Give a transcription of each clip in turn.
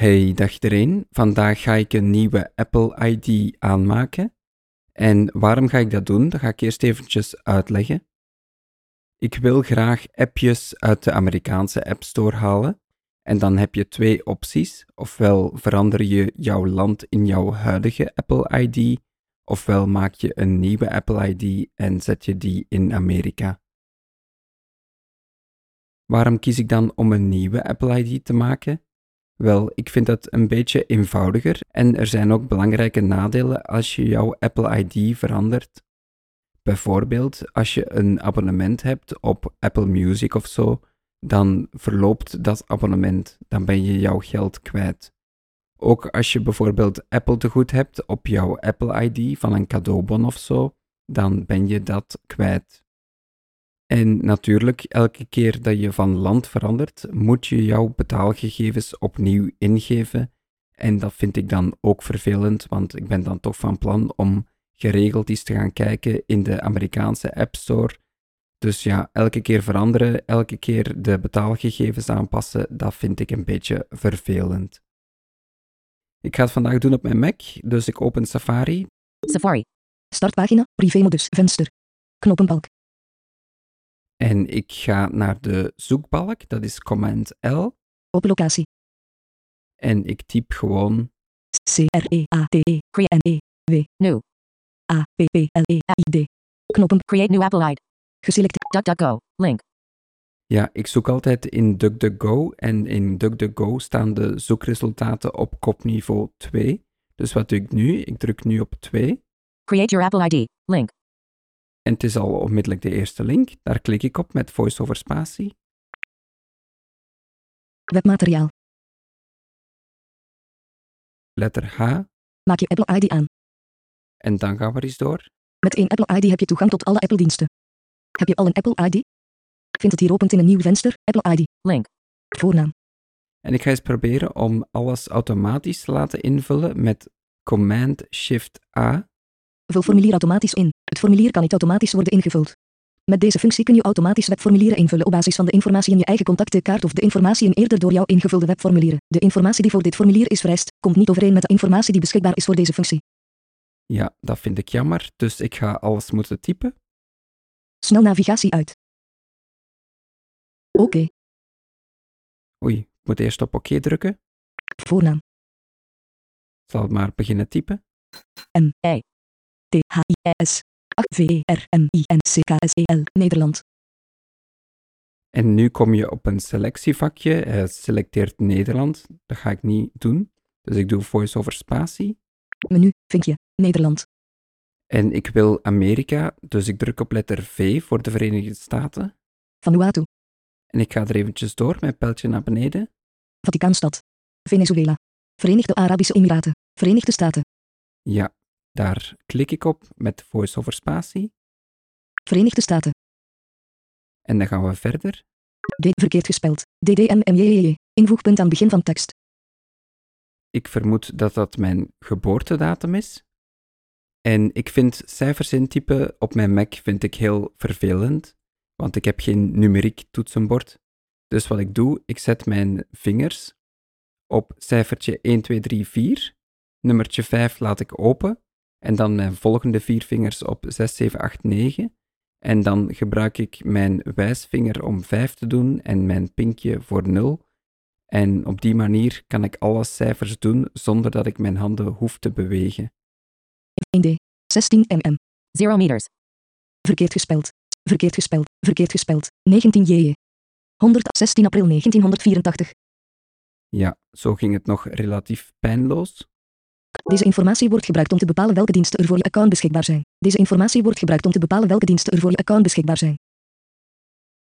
Hey, dag iedereen. Vandaag ga ik een nieuwe Apple ID aanmaken. En waarom ga ik dat doen? Dat ga ik eerst eventjes uitleggen. Ik wil graag appjes uit de Amerikaanse App Store halen. En dan heb je twee opties. Ofwel verander je jouw land in jouw huidige Apple ID, ofwel maak je een nieuwe Apple ID en zet je die in Amerika. Waarom kies ik dan om een nieuwe Apple ID te maken? Wel, ik vind dat een beetje eenvoudiger en er zijn ook belangrijke nadelen als je jouw Apple ID verandert. Bijvoorbeeld, als je een abonnement hebt op Apple Music of zo, dan verloopt dat abonnement, dan ben je jouw geld kwijt. Ook als je bijvoorbeeld Apple te goed hebt op jouw Apple ID van een cadeaubon of zo, dan ben je dat kwijt. En natuurlijk, elke keer dat je van land verandert, moet je jouw betaalgegevens opnieuw ingeven. En dat vind ik dan ook vervelend, want ik ben dan toch van plan om geregeld eens te gaan kijken in de Amerikaanse App Store. Dus ja, elke keer veranderen, elke keer de betaalgegevens aanpassen, dat vind ik een beetje vervelend. Ik ga het vandaag doen op mijn Mac, dus ik open Safari. Safari. Startpagina, privémodus, venster. Knoppenbalk. En ik ga naar de zoekbalk, dat is Command L. Open locatie. En ik typ gewoon C-R-E-A-T-E. Create N-E. W. New. A-P-P-L-E-A-I-D. Knoppen. Create new Apple ID. Geselecteerd. DuckDuckGo. Link. Ja, ik zoek altijd in DuckDuckGo en in DuckDuckGo staan de zoekresultaten op kopniveau 2. Dus wat doe ik nu? Ik druk nu op 2 Create your Apple ID. Link. En het is al onmiddellijk de eerste link. Daar klik ik op met VoiceOver Spatie. Webmateriaal. Letter H Maak je Apple ID aan. en dan gaan we eens door. Met één Apple ID heb je toegang tot alle Apple-diensten. Heb je al een Apple ID? Vind het hier opent in een nieuw venster. Apple ID. Link. Voornaam. En ik ga eens proberen om alles automatisch te laten invullen met Command Shift A. Vul formulier automatisch in. Het formulier kan niet automatisch worden ingevuld. Met deze functie kun je automatisch webformulieren invullen op basis van de informatie in je eigen contactenkaart of de informatie in eerder door jou ingevulde webformulieren. De informatie die voor dit formulier is vereist, komt niet overeen met de informatie die beschikbaar is voor deze functie. Ja, dat vind ik jammer, dus ik ga alles moeten typen. Snel navigatie uit. Oké. Oei, ik moet eerst op oké drukken. Voornaam. Zal maar beginnen typen. M. I. T. H. I. S. 8 V. E. R. M. I. N. C. K. S. E. L. Nederland. En nu kom je op een selectievakje. Hij selecteert Nederland. Dat ga ik niet doen. Dus ik doe voice-over spatie. Menu. Vinkje. Nederland. En ik wil Amerika, dus ik druk op letter V voor de Verenigde Staten. Vanuatu. En ik ga er eventjes door met pijltje naar beneden. Vaticaanstad. Venezuela. Verenigde Arabische Emiraten. Verenigde Staten. Ja, daar klik ik op met voice-over spatie. Verenigde Staten. En dan gaan we verder. D. Verkeerd gespeld. DDMMJJJ. Invoegpunt aan begin van tekst. Ik vermoed dat dat mijn geboortedatum is. En ik vind cijfers intypen op mijn Mac vind ik heel vervelend, want ik heb geen numeriek toetsenbord. Dus wat ik doe, ik zet mijn vingers op cijfertje 1, 2, 3, 4. Nummertje 5 laat ik open. En dan mijn volgende vier vingers op 6, 7, 8, 9. En dan gebruik ik mijn wijsvinger om 5 te doen en mijn pinkje voor 0. En op die manier kan ik alle cijfers doen zonder dat ik mijn handen hoef te bewegen. 1D. 16 mm. 0 meters. Verkeerd gespeld. Verkeerd gespeld. Verkeerd gespeld. 19 JJ. 116 april 1984. Ja, zo ging het nog relatief pijnloos. Deze informatie wordt gebruikt om te bepalen welke diensten er voor je account beschikbaar zijn. Deze informatie wordt gebruikt om te bepalen welke diensten er voor je account beschikbaar zijn.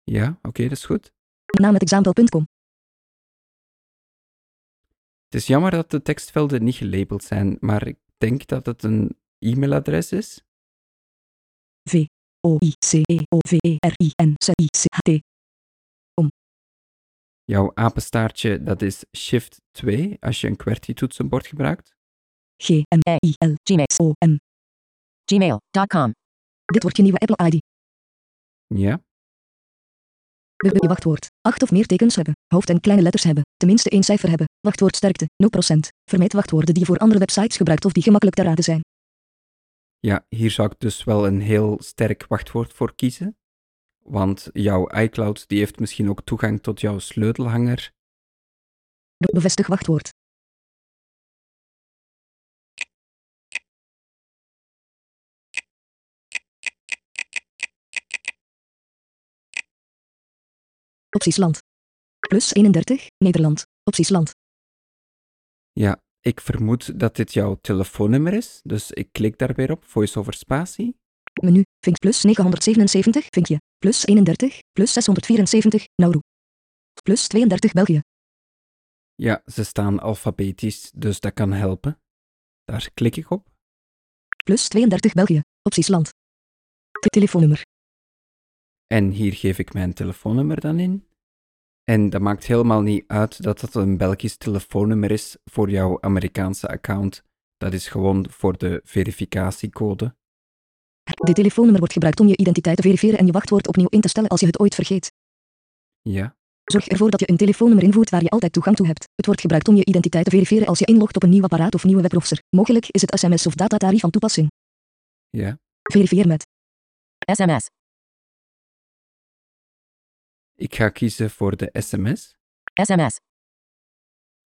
Ja, oké, dat is goed. Naam het example.com. Het is jammer dat de tekstvelden niet gelabeld zijn, maar ik denk dat het een e-mailadres is. V. O. I. C. E. O. V. E. R. I. N. C. I. C. H. T. Jouw apenstaartje, dat is Shift 2 als je een QWERTY-toetsenbord gebruikt. G. M. I. L. Gmail. O. M. Gmail.com. Dit wordt je nieuwe Apple ID. Ja, Be- Je wachtwoord. Acht of meer tekens hebben. Hoofd- en kleine letters hebben. Tenminste één cijfer hebben. Wachtwoordsterkte. 0%. Vermijd wachtwoorden die je voor andere websites gebruikt of die gemakkelijk te raden zijn. Ja, hier zou ik dus wel een heel sterk wachtwoord voor kiezen. Want jouw iCloud die heeft misschien ook toegang tot jouw sleutelhanger. Be- Bevestig wachtwoord. Opties land. Plus 31, Nederland. Opties land. Ja, ik vermoed dat dit jouw telefoonnummer is, dus ik klik daar weer op, voice over spatie. Menu, vink plus 977, vinkje. Plus 31, plus 674, Nauru. Plus 32, België. Ja, ze staan alfabetisch, dus dat kan helpen. Daar klik ik op. Plus 32, België. Opties land. Te- telefoonnummer. En hier geef ik mijn telefoonnummer dan in. En dat maakt helemaal niet uit dat het een Belgisch telefoonnummer is voor jouw Amerikaanse account. Dat is gewoon voor de verificatiecode. Dit telefoonnummer wordt gebruikt om je identiteit te verifiëren en je wachtwoord opnieuw in te stellen als je het ooit vergeet. Ja, Zorg ervoor dat je een telefoonnummer invoert waar je altijd toegang toe hebt. Het wordt gebruikt om je identiteit te verifiëren als je inlogt op een nieuw apparaat of nieuwe webbrowser. Mogelijk is het sms of datatarief van toepassing. ja. Verifieer met. SMS. Ik ga kiezen voor de sms. SMS.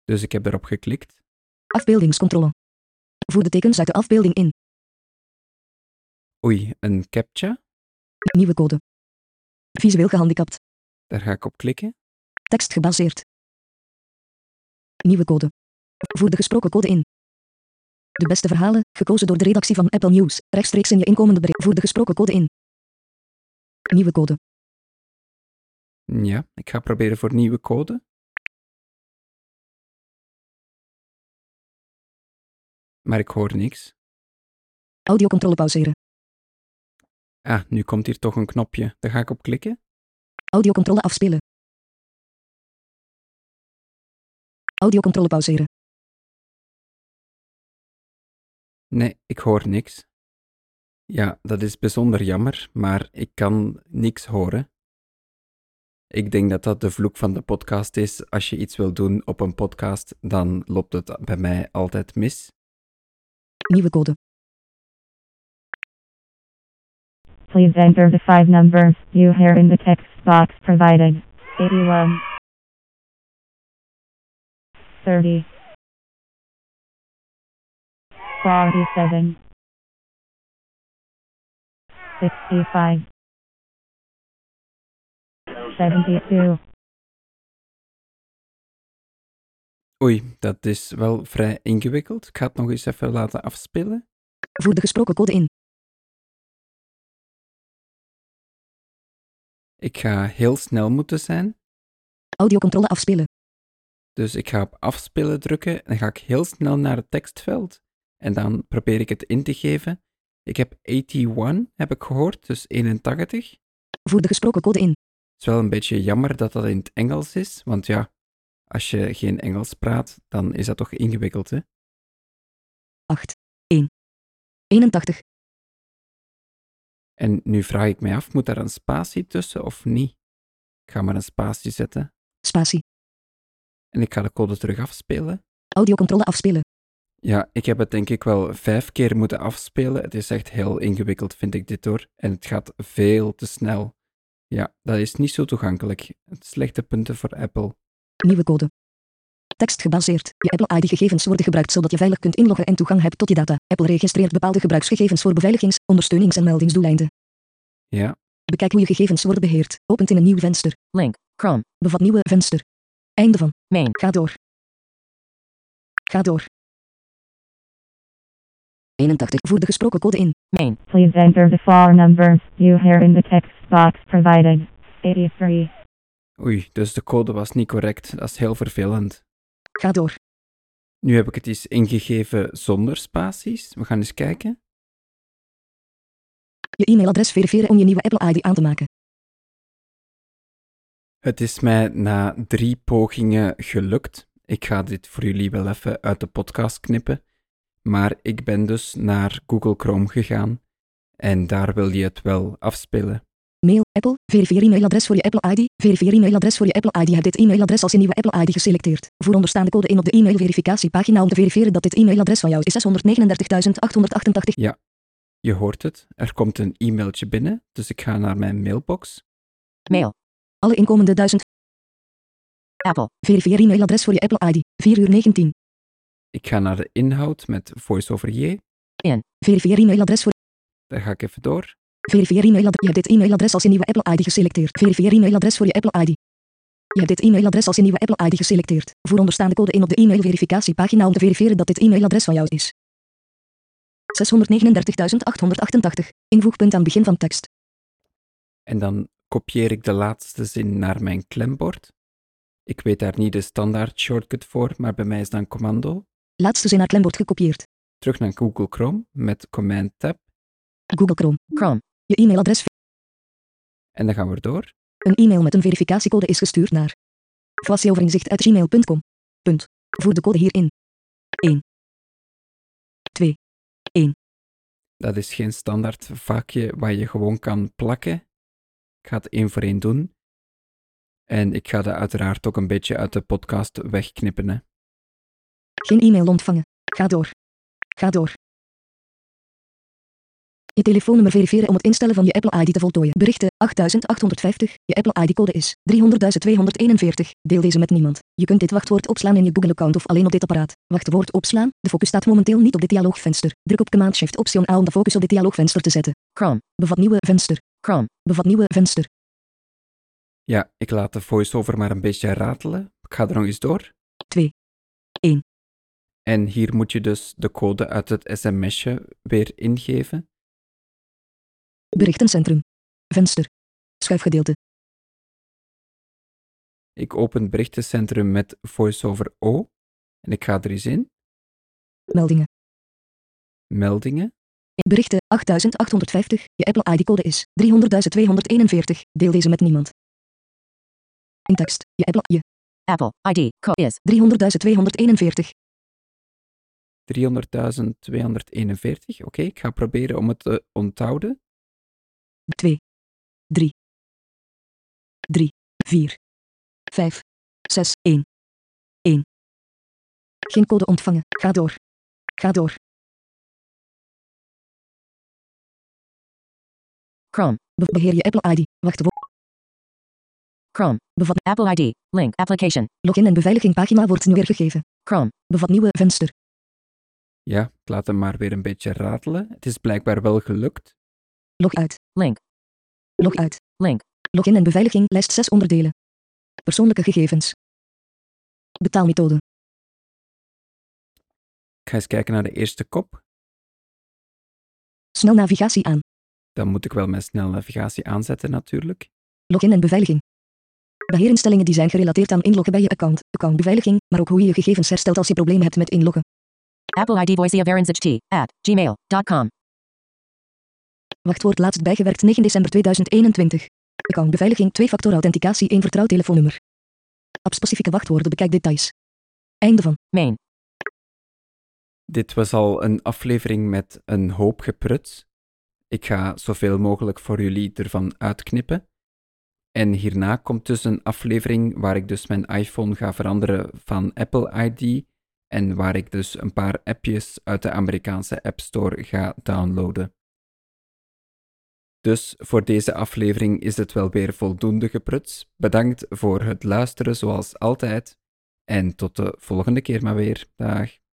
Dus ik heb erop geklikt. Afbeeldingscontrole. Voer de tekens uit de afbeelding in. Oei, een captcha. Nieuwe code. Visueel gehandicapt. Daar ga ik op klikken. Tekst gebaseerd. Nieuwe code. Voer de gesproken code in. De beste verhalen, gekozen door de redactie van Apple News, rechtstreeks in je inkomende bericht. Voer de gesproken code in. Nieuwe code. Ja, ik ga proberen voor nieuwe code. Maar ik hoor niks. Audiocontrole pauzeren. Ah, nu komt hier toch een knopje. Daar ga ik op klikken. Audiocontrole afspelen. Audiocontrole pauzeren. Nee, ik hoor niks. Ja, dat is bijzonder jammer, maar ik kan niks horen. Ik denk dat dat de vloek van de podcast is. Als je iets wil doen op een podcast, dan loopt het bij mij altijd mis. Nieuwe code. Please enter the five numbers you hear in the text box provided. 81 30 47 65 72 Oei, dat is wel vrij ingewikkeld. Ik ga het nog eens even laten afspelen. Voer de gesproken code in. Ik ga heel snel moeten zijn, Audiocontrole afspelen. dus ik ga op afspelen drukken en dan ga ik heel snel naar het tekstveld en dan probeer ik het in te geven. Ik heb 81, heb ik gehoord, dus 81. Voer de gesproken code in. Het is wel een beetje jammer dat dat in het Engels is, want ja, als je geen Engels praat, dan is dat toch ingewikkeld, hè? 8. 1. 81. En nu vraag ik mij af, moet daar een spatie tussen of niet? Ik ga maar een spatie zetten Spatie. en ik ga de code terug afspelen. Audiocontrole afspelen. Ja, ik heb het denk ik wel vijf keer moeten afspelen. Het is echt heel ingewikkeld, vind ik dit hoor. En het gaat veel te snel. Ja, dat is niet zo toegankelijk. Het slechte punten voor Apple. Nieuwe code. Tekst gebaseerd. Je Apple ID-gegevens worden gebruikt zodat je veilig kunt inloggen en toegang hebt tot je data. Apple registreert bepaalde gebruiksgegevens voor beveiligings-, ondersteunings- en meldingsdoeleinden. Ja, Bekijk hoe je gegevens worden beheerd. Opent in een nieuw venster. Link. Chrome. Bevat nieuwe venster. Einde van. Main. Ga door. Ga door. 81. Voer de gesproken code in. Main. Please enter the four numbers you hear in the text box provided. 83 oei, dus de code was niet correct. Dat is heel vervelend. Ga door. Nu heb ik het eens ingegeven zonder spaties. We gaan eens kijken. Je e-mailadres verifiëren om je nieuwe Apple ID aan te maken. Het is mij na drie pogingen gelukt. Ik ga dit voor jullie wel even uit de podcast knippen. Maar ik ben dus naar Google Chrome gegaan en daar wil je het wel afspelen. Mail, Apple, verifieer e-mailadres voor je Apple ID, verifieer e-mailadres voor je Apple ID. Heb dit e-mailadres als je nieuwe Apple ID geselecteerd. Voer onderstaande code in op de e-mail verificatiepagina om te verifiëren dat dit e-mailadres van jou is 639.888. Je hoort het, er komt een e-mailtje binnen, dus ik ga naar mijn mailbox. Mail. Alle inkomende 1000. Apple. Verifieer e-mailadres voor je Apple ID, 4 uur 19. Ik ga naar de inhoud met VoiceOver J. Verifieer e-mailadres voor Daar ga ik even door. Verifieer e-mailadres. Je hebt dit e-mailadres als je nieuwe Apple ID geselecteerd. Verifieer e-mailadres voor je Apple ID. Je hebt dit e-mailadres als je nieuwe Apple ID geselecteerd. Voer onderstaande code in op de e-mail verificatiepagina om te verifiëren dat dit e-mailadres van jou is. 639.888. Invoegpunt aan begin van tekst. En dan kopieer ik de laatste zin naar mijn klembord. Ik weet daar niet de standaard shortcut voor, maar bij mij is dan commando. Laatste zin naar klembord gekopieerd. Terug naar Google Chrome met Command Tab. Google Chrome. Chrome. Je e-mailadres. En dan gaan we door. Een e-mail met een verificatiecode is gestuurd naar gmail.com. Punt. Voer de code hierin. 1. 2. Dat is geen standaard vakje waar je gewoon kan plakken. Ik ga het één voor één doen. En ik ga dat uiteraard ook een beetje uit de podcast wegknippen. Hè. Geen e-mail ontvangen. Ga door. Ga door. Je telefoonnummer verifiëren om het instellen van je Apple ID te voltooien. Berichten 8850. Je Apple ID-code is 300.241. Deel deze met niemand. Je kunt dit wachtwoord opslaan in je Google-account of alleen op dit apparaat. Wachtwoord opslaan. De focus staat momenteel niet op dit dialoogvenster. Druk op Command Shift Option A om de focus op dit dialoogvenster te zetten. Chrome. Bevat nieuwe venster. Chrome. Bevat nieuwe venster. Ja, ik laat de voice-over maar een beetje ratelen. Ik ga er nog eens door. 2. En hier moet je dus de code uit het sms'je weer ingeven. Berichtencentrum. Venster. Schuifgedeelte. Ik open berichtencentrum met VoiceOver O. En ik ga er eens in. Meldingen. Meldingen. Berichten 8850. Je Apple ID-code is 300.241. Deel deze met niemand. In tekst. Je Apple je Apple ID code is 300.241. 300.241. Oké, ik ga proberen om het te onthouden. 2, 3, 3, 4, 5, 6, 1, 1. Geen code ontvangen. Ga door. Ga door. Chrome. Be- beheer je Apple ID. Wacht. wo- Chrome. Bevat Apple ID. Link. Application. login en beveiliging pagina wordt nu weergegeven. Chrome. Bevat nieuwe venster. Ja, ik laat hem maar weer een beetje ratelen. Het is blijkbaar wel gelukt. Log uit. Link. Log uit. Link. Login en beveiliging lijst 6 onderdelen. Persoonlijke gegevens. Betaalmethode. Ik ga eens kijken naar de eerste kop. Snel navigatie aan. Dan moet ik wel mijn snelnavigatie aanzetten natuurlijk. Login en beveiliging. Beheerinstellingen die zijn gerelateerd aan inloggen bij je account, accountbeveiliging, maar ook hoe je je gegevens herstelt als je problemen hebt met inloggen. Apple ID Voicea at gmail.com. Wachtwoord laatst bijgewerkt 9 december 2021. Accountbeveiliging 2-factor authenticatie 1 vertrouwd telefoonnummer. App-specifieke wachtwoorden bekijk details. Einde van. Main. Dit was al een aflevering met een hoop gepruts. Ik ga zoveel mogelijk voor jullie ervan uitknippen. En hierna komt dus een aflevering waar ik dus mijn iPhone ga veranderen van Apple ID en waar ik dus een paar appjes uit de Amerikaanse App Store ga downloaden. Dus voor deze aflevering is het wel weer voldoende gepruts. Bedankt voor het luisteren zoals altijd. En tot de volgende keer maar weer. Dag.